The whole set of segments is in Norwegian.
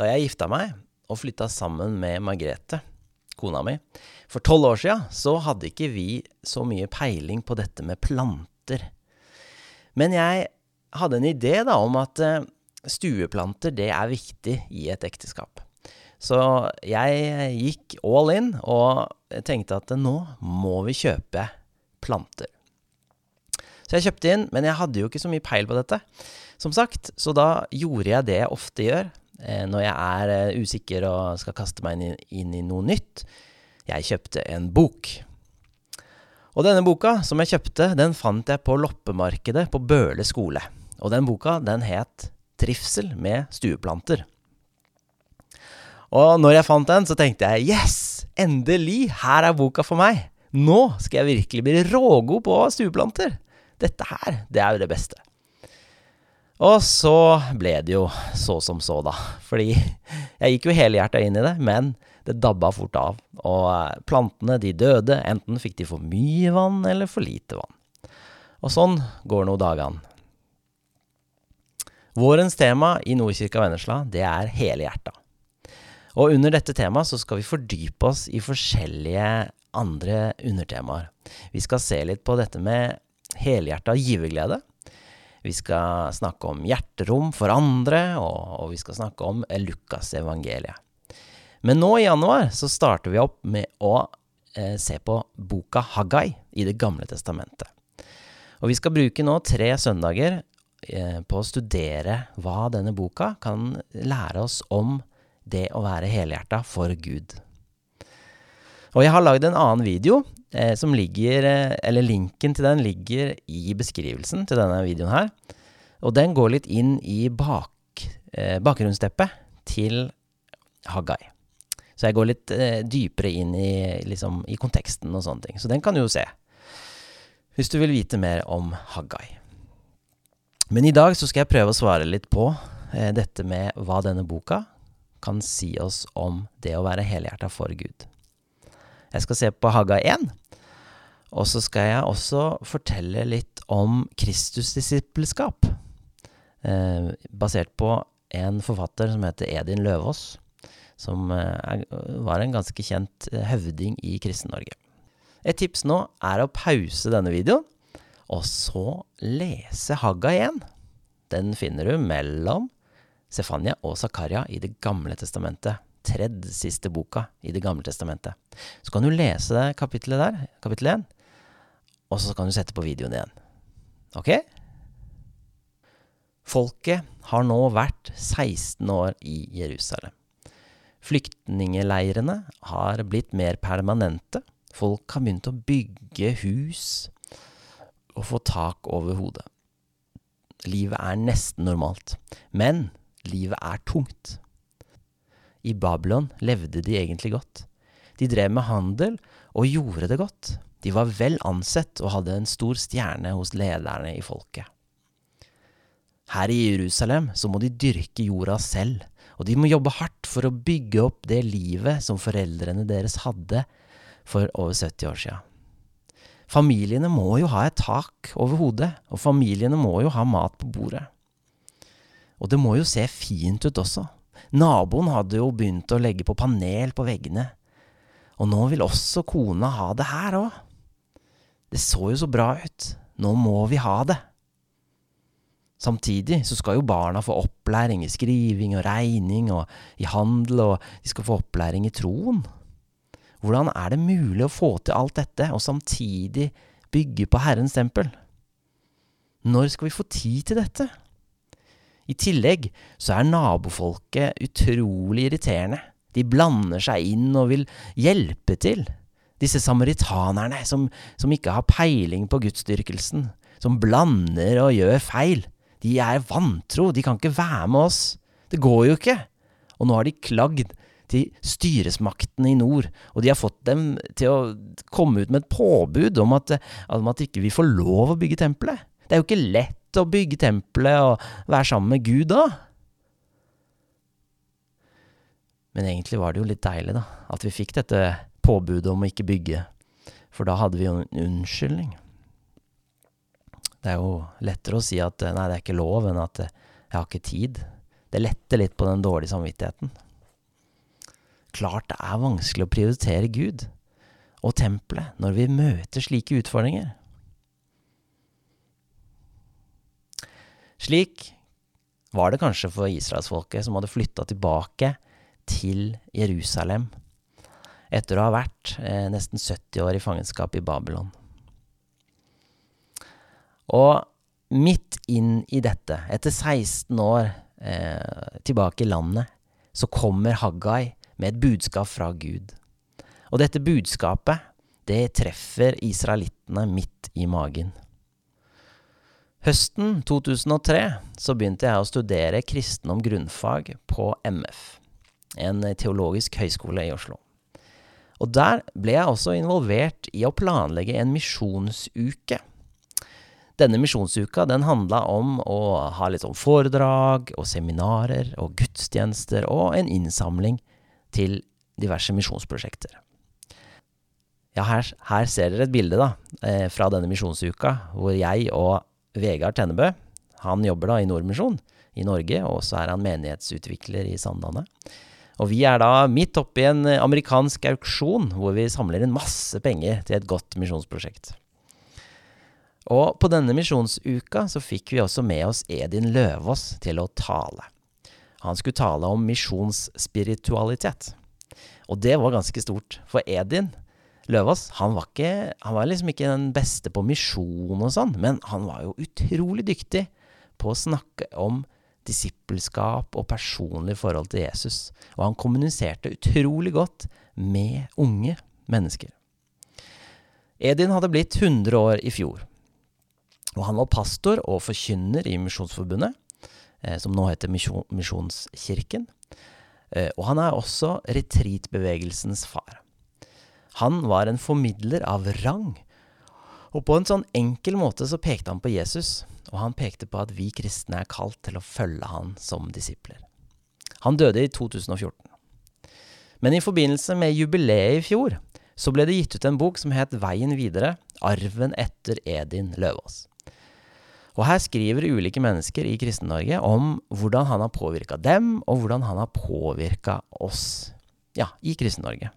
Da jeg gifta meg og flytta sammen med Margrethe, kona mi, for tolv år sia, så hadde ikke vi så mye peiling på dette med planter. Men jeg hadde en idé da om at eh, stueplanter, det er viktig i et ekteskap. Så jeg gikk all in og tenkte at nå må vi kjøpe planter. Så jeg kjøpte inn, men jeg hadde jo ikke så mye peil på dette. Som sagt, så da gjorde jeg det jeg ofte gjør når jeg er eh, usikker og skal kaste meg inn i, inn i noe nytt. Jeg kjøpte en bok. Og denne boka som jeg kjøpte, den fant jeg på loppemarkedet på Bøle skole. Og den boka, den het Trivsel med stueplanter. Og når jeg fant den, så tenkte jeg yes! Endelig! Her er boka for meg! Nå skal jeg virkelig bli rågod på stueplanter! Dette her, det er jo det beste. Og så ble det jo så som så, da. Fordi jeg gikk jo helhjerta inn i det, men det dabba fort av. Og plantene, de døde. Enten fikk de for mye vann eller for lite vann. Og sånn går nå dagene. Vårens tema i Nordkirka Vennesla, det er helhjerta. Og under dette temaet så skal vi fordype oss i forskjellige andre undertemaer. Vi skal se litt på dette med helhjerta giverglede. Vi skal snakke om hjerterom for andre, og, og vi skal snakke om Lukas evangeliet. Men nå i januar så starter vi opp med å eh, se på boka Haggai i Det gamle testamentet. Og vi skal bruke nå tre søndager eh, på å studere hva denne boka kan lære oss om det å være helhjerta for Gud. Og jeg har lagd en annen video som ligger eh, Eller linken til den ligger i beskrivelsen til denne videoen her. Og den går litt inn i bak, eh, bakgrunnsteppet til Haggai. Så jeg går litt eh, dypere inn i, liksom, i konteksten og sånne ting. Så den kan du jo se. Hvis du vil vite mer om Haggai. Men i dag så skal jeg prøve å svare litt på eh, dette med hva denne boka kan si oss om det å være helhjerta for Gud. Jeg skal se på Haga 1. Og så skal jeg også fortelle litt om Kristusdisippelskap. Eh, basert på en forfatter som heter Edin Løvaas. Som er, var en ganske kjent eh, høvding i Kristen-Norge. Et tips nå er å pause denne videoen, og så lese Hagga 1. Den finner du mellom Sefania og Zakaria i Det gamle testamentet tredje siste boka i Det gamle testamentet. Så kan du lese det kapittelet der, kapittel 1, og så kan du sette på videoen igjen. Ok? Folket har nå vært 16 år i Jerusalem. Flyktningeleirene har blitt mer permanente. Folk har begynt å bygge hus og få tak over hodet. Livet er nesten normalt. Men livet er tungt. I Babylon levde de egentlig godt. De drev med handel og gjorde det godt. De var vel ansett og hadde en stor stjerne hos lederne i folket. Her i Jerusalem så må de dyrke jorda selv, og de må jobbe hardt for å bygge opp det livet som foreldrene deres hadde for over 70 år sia. Familiene må jo ha et tak over hodet, og familiene må jo ha mat på bordet. Og det må jo se fint ut også. Naboen hadde jo begynt å legge på panel på veggene. Og nå vil også kona ha det her òg. Det så jo så bra ut. Nå må vi ha det. Samtidig så skal jo barna få opplæring i skriving og regning og i handel, og de skal få opplæring i troen. Hvordan er det mulig å få til alt dette og samtidig bygge på Herrens tempel? Når skal vi få tid til dette? I tillegg så er nabofolket utrolig irriterende. De blander seg inn og vil hjelpe til. Disse samaritanerne som, som ikke har peiling på gudsdyrkelsen, som blander og gjør feil. De er vantro, de kan ikke være med oss. Det går jo ikke. Og nå har de klagd til styresmaktene i nord, og de har fått dem til å komme ut med et påbud om at, om at ikke vi får lov å bygge tempelet. Det er jo ikke lett å bygge tempelet og være sammen med Gud da. Men egentlig var det jo litt deilig, da, at vi fikk dette påbudet om å ikke bygge. For da hadde vi jo en unnskyldning. Det er jo lettere å si at nei, det er ikke lov, enn at jeg har ikke tid. Det letter litt på den dårlige samvittigheten. Klart det er vanskelig å prioritere Gud og tempelet når vi møter slike utfordringer. Slik var det kanskje for israelsfolket som hadde flytta tilbake til Jerusalem etter å ha vært eh, nesten 70 år i fangenskap i Babylon. Og midt inn i dette, etter 16 år eh, tilbake i landet, så kommer Haggai med et budskap fra Gud. Og dette budskapet, det treffer israelittene midt i magen. Høsten 2003 så begynte jeg å studere kristendom grunnfag på MF, en teologisk høyskole i Oslo. Og der ble jeg også involvert i å planlegge en misjonsuke denne misjonsuka den handla om å ha litt sånn foredrag og seminarer og gudstjenester og en innsamling til diverse misjonsprosjekter. Ja, her, her, ser dere et bilde da, eh, fra denne misjonsuka, hvor jeg og Vegard Tennebø Han jobber da i Nordmisjon i Norge, og så er han menighetsutvikler i Sandane. Og vi er da midt oppi en amerikansk auksjon, hvor vi samler inn masse penger til et godt misjonsprosjekt. Og på denne misjonsuka så fikk vi også med oss Edin Løvaas til å tale. Han skulle tale om misjonsspiritualitet. Og det var ganske stort, for Edin Løvaas han var, ikke, han var liksom ikke den beste på misjon og sånn, men han var jo utrolig dyktig på å snakke om disippelskap og personlig forhold til Jesus. Og han kommuniserte utrolig godt med unge mennesker. Edin hadde blitt 100 år i fjor. Og han var pastor og forkynner i Misjonsforbundet, eh, som nå heter Misjonskirken. Eh, og han er også retreatbevegelsens far. Han var en formidler av rang. Og på en sånn enkel måte så pekte han på Jesus, og han pekte på at vi kristne er kalt til å følge han som disipler. Han døde i 2014. Men i forbindelse med jubileet i fjor så ble det gitt ut en bok som het Veien videre arven etter Edin Løvaas. Og her skriver ulike mennesker i Kristen-Norge om hvordan han har påvirka dem, og hvordan han har påvirka oss ja, i Kristen-Norge.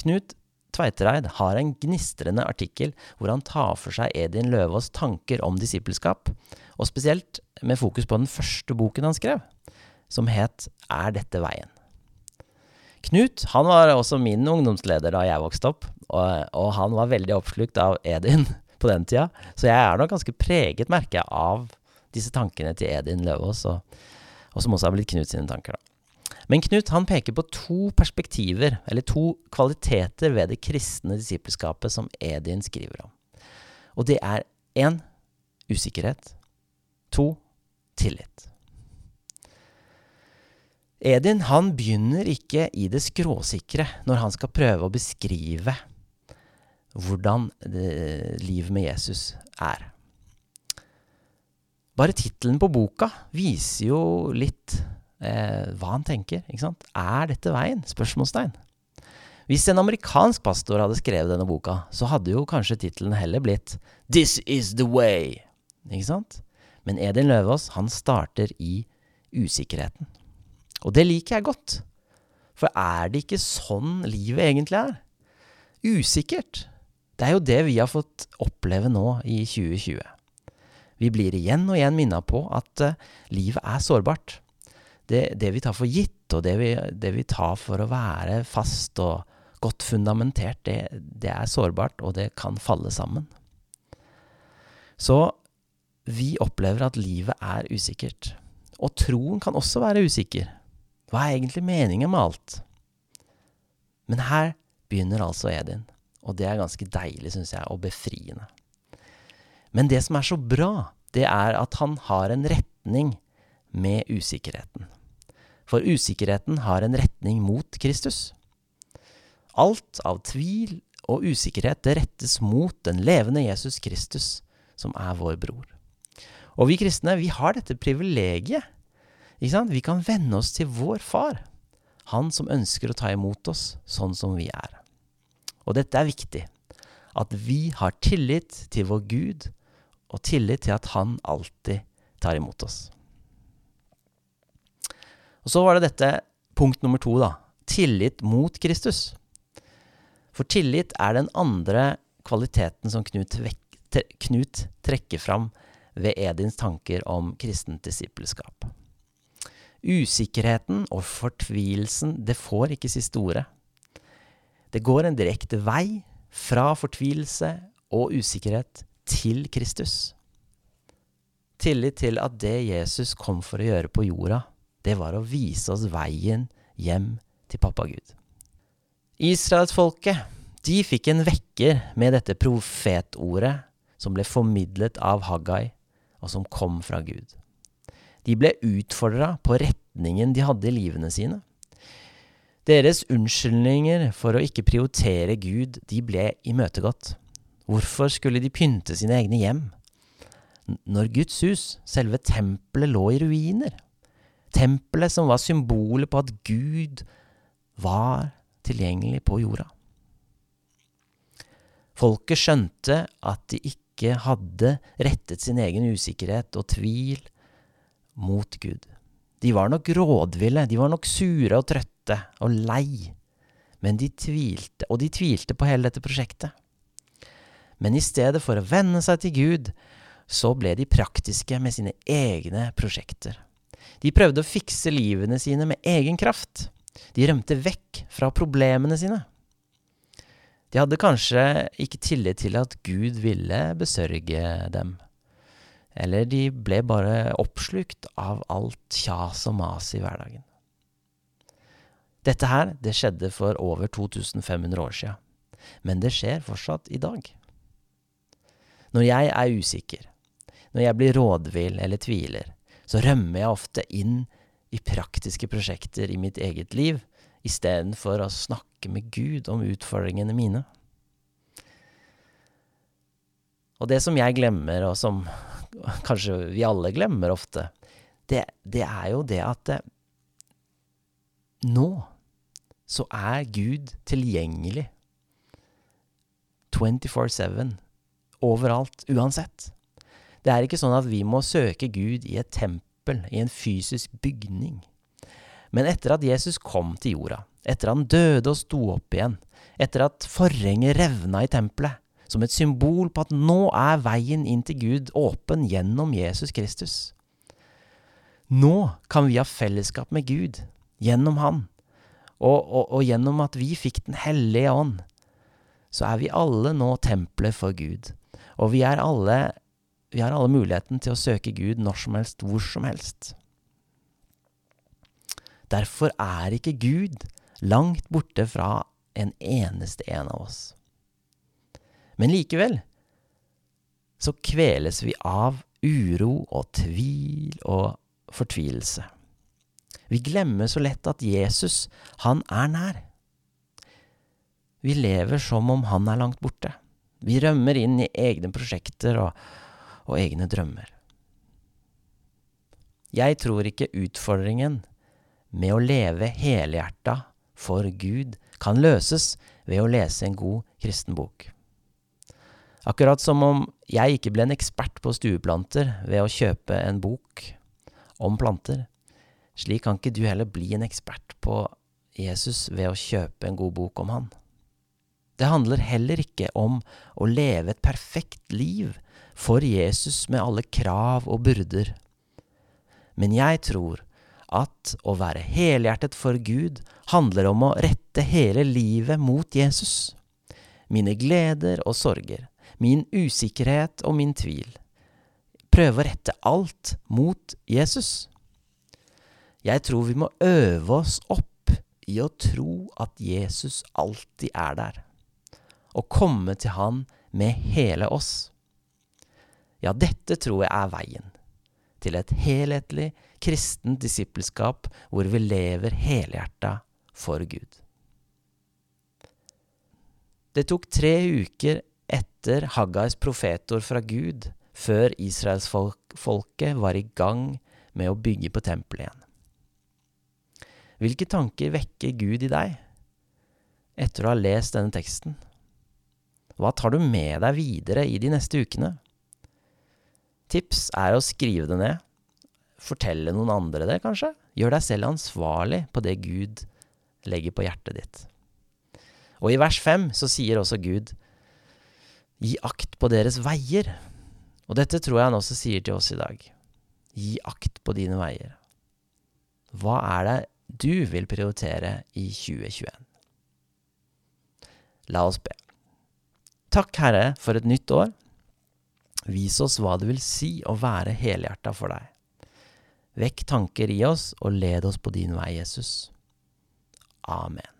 Knut Tveitereid har en gnistrende artikkel hvor han tar for seg Edin Løvaas tanker om disippelskap, og spesielt med fokus på den første boken han skrev, som het Er dette veien? Knut han var også min ungdomsleder da jeg vokste opp, og, og han var veldig oppslukt av Edin på den tida. Så jeg er nok ganske preget, merker jeg, av disse tankene til Edin Løvaas, og, og, som også har blitt Knut sine tanker. da. Men Knut han peker på to perspektiver, eller to kvaliteter ved det kristne disippelskapet som Edin skriver om. Og det er én usikkerhet, to tillit. Edin han begynner ikke i det skråsikre når han skal prøve å beskrive hvordan livet med Jesus er. Bare tittelen på boka viser jo litt eh, hva han tenker. ikke sant? Er dette veien? Spørsmålstegn. Hvis en amerikansk pastor hadde skrevet denne boka, så hadde jo kanskje tittelen heller blitt This is the way. Ikke sant? Men Edin Løvaas, han starter i usikkerheten. Og det liker jeg godt. For er det ikke sånn livet egentlig er? Usikkert. Det er jo det vi har fått oppleve nå i 2020. Vi blir igjen og igjen minna på at uh, livet er sårbart. Det, det, vi tar for gitt, og det vi, det vi, tar for å være fast og godt fundamentert, det, det er sårbart, og det kan falle sammen. Så vi opplever at livet er usikkert. Og troen kan også være usikker. Hva er egentlig meningen med alt? Men her begynner altså Edin. Og det er ganske deilig, syns jeg, og befriende. Men det som er så bra, det er at han har en retning med usikkerheten. For usikkerheten har en retning mot Kristus. Alt av tvil og usikkerhet det rettes mot den levende Jesus Kristus, som er vår bror. Og vi kristne, vi har dette privilegiet. Vi kan venne oss til vår far, han som ønsker å ta imot oss sånn som vi er. Og dette er viktig. At vi har tillit til vår Gud, og tillit til at Han alltid tar imot oss. Og så var det dette punkt nummer to, da. Tillit mot Kristus. For tillit er den andre kvaliteten som Knut, Knut trekker fram ved Edins tanker om kristent disippelskap. Usikkerheten og fortvilelsen, det får ikke siste ordet. Det går en direkte vei fra fortvilelse og usikkerhet til Kristus. Tillit til at det Jesus kom for å gjøre på jorda, det var å vise oss veien hjem til pappa Gud. Israelsfolket, de fikk en vekker med dette profetordet som ble formidlet av Haggai, og som kom fra Gud. De ble utfordra på retningen de hadde i livene sine. Deres unnskyldninger for å ikke prioritere Gud, de ble imøtegått. Hvorfor skulle de pynte sine egne hjem? Når Guds hus, selve tempelet, lå i ruiner. Tempelet som var symbolet på at Gud var tilgjengelig på jorda. Folket skjønte at de ikke hadde rettet sin egen usikkerhet og tvil mot Gud. De var nok rådville, de var nok sure og trøtte og lei, men de tvilte, og de tvilte på hele dette prosjektet. Men i stedet for å venne seg til Gud, så ble de praktiske med sine egne prosjekter. De prøvde å fikse livene sine med egen kraft. De rømte vekk fra problemene sine. De hadde kanskje ikke tillit til at Gud ville besørge dem. Eller de ble bare oppslukt av alt kjas og mas i hverdagen. Dette her, det skjedde for over 2500 år sia. Men det skjer fortsatt i dag. Når jeg er usikker, når jeg blir rådvill eller tviler, så rømmer jeg ofte inn i praktiske prosjekter i mitt eget liv, istedenfor å snakke med Gud om utfordringene mine. Og det som jeg glemmer, og som kanskje vi alle glemmer ofte, det, det er jo det at det, eh, nå så er Gud tilgjengelig 24-7, overalt, uansett. Det er ikke sånn at vi må søke Gud i et tempel, i en fysisk bygning. Men etter at Jesus kom til jorda, etter at han døde og sto opp igjen, etter at forhenget revna i tempelet, som et symbol på at nå er veien inn til Gud åpen gjennom Jesus Kristus. Nå kan vi ha fellesskap med Gud gjennom Han, og, og, og gjennom at vi fikk Den hellige ånd, så er vi alle nå templer for Gud. Og vi, er alle, vi har alle muligheten til å søke Gud når som helst, hvor som helst. Derfor er ikke Gud langt borte fra en eneste en av oss. Men likevel så kveles vi av uro og tvil og fortvilelse. Vi glemmer så lett at Jesus, han er nær. Vi lever som om han er langt borte. Vi rømmer inn i egne prosjekter og, og egne drømmer. Jeg tror ikke utfordringen med å leve helhjerta for Gud kan løses ved å lese en god kristen bok. Akkurat som om jeg ikke ble en ekspert på stueplanter ved å kjøpe en bok om planter. Slik kan ikke du heller bli en ekspert på Jesus ved å kjøpe en god bok om han. Det handler heller ikke om å leve et perfekt liv for Jesus med alle krav og byrder. Men jeg tror at å være helhjertet for Gud handler om å rette hele livet mot Jesus. Mine gleder og sorger, min usikkerhet og min tvil. Prøve å rette alt mot Jesus. Jeg tror vi må øve oss opp i å tro at Jesus alltid er der, og komme til Han med hele oss. Ja, dette tror jeg er veien til et helhetlig kristent disippelskap hvor vi lever helhjerta for Gud. Det tok tre uker etter Haggais profetord fra Gud, før israelsfolket var i gang med å bygge på tempelet igjen. Hvilke tanker vekker Gud i deg etter å ha lest denne teksten? Hva tar du med deg videre i de neste ukene? Tips er å skrive det ned. Fortelle noen andre det, kanskje? Gjør deg selv ansvarlig på det Gud legger på hjertet ditt. Og i vers fem så sier også Gud, gi akt på deres veier. Og dette tror jeg han også sier til oss i dag. Gi akt på dine veier. Hva er det du vil prioritere i 2021? La oss be. Takk, Herre, for et nytt år. Vis oss hva det vil si å være helhjerta for deg. Vekk tanker i oss, og led oss på din vei, Jesus. Amen.